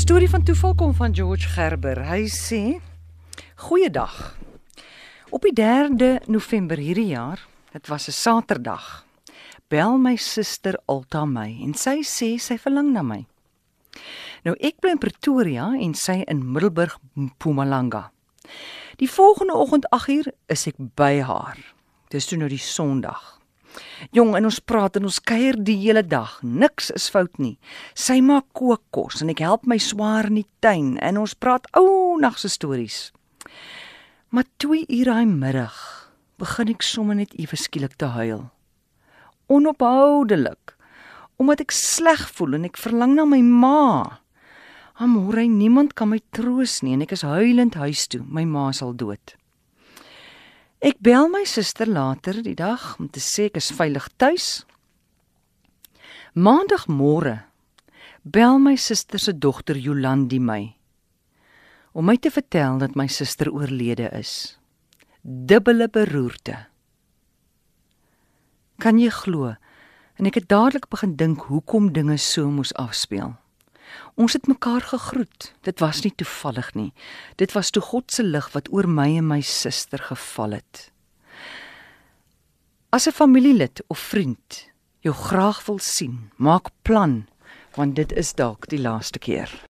Storie van toeval kom van George Gerber. Hy sê: "Goeiedag. Op die 3de November hierdie jaar, dit was 'n Saterdag, bel my suster Alta my en sy sê sy verlang na my. Nou ek bly in Pretoria en sy in Middelburg, Mpumalanga. Die volgende oggend 8uur is ek by haar. Dis toe nou die Sondag. Jong, en ons praat en ons kuier die hele dag. Niks is fout nie. Sy maak kookkos en ek help my swaar in die tuin en ons praat ou nagse stories. Maar 2 ure daai middag begin ek sommer net ewe skielik te huil. Onophoudelik. Omdat ek sleg voel en ek verlang na my ma. Amore, niemand kan my troos nie en ek is huilend huis toe. My ma sal dood. Ek bel my suster later die dag om te sê ek is veilig tuis. Maandagmôre bel my suster se dogter Jolandi my om my te vertel dat my suster oorlede is. Dubbele beroerte. Kan jy glo? En ek het dadelik begin dink hoekom dinge so moes afspeel. Ons het mekaar gegroet. Dit was nie toevallig nie. Dit was toe God se lig wat oor my en my suster geval het. As 'n familielid of vriend jou graag wil sien, maak plan want dit is dalk die laaste keer.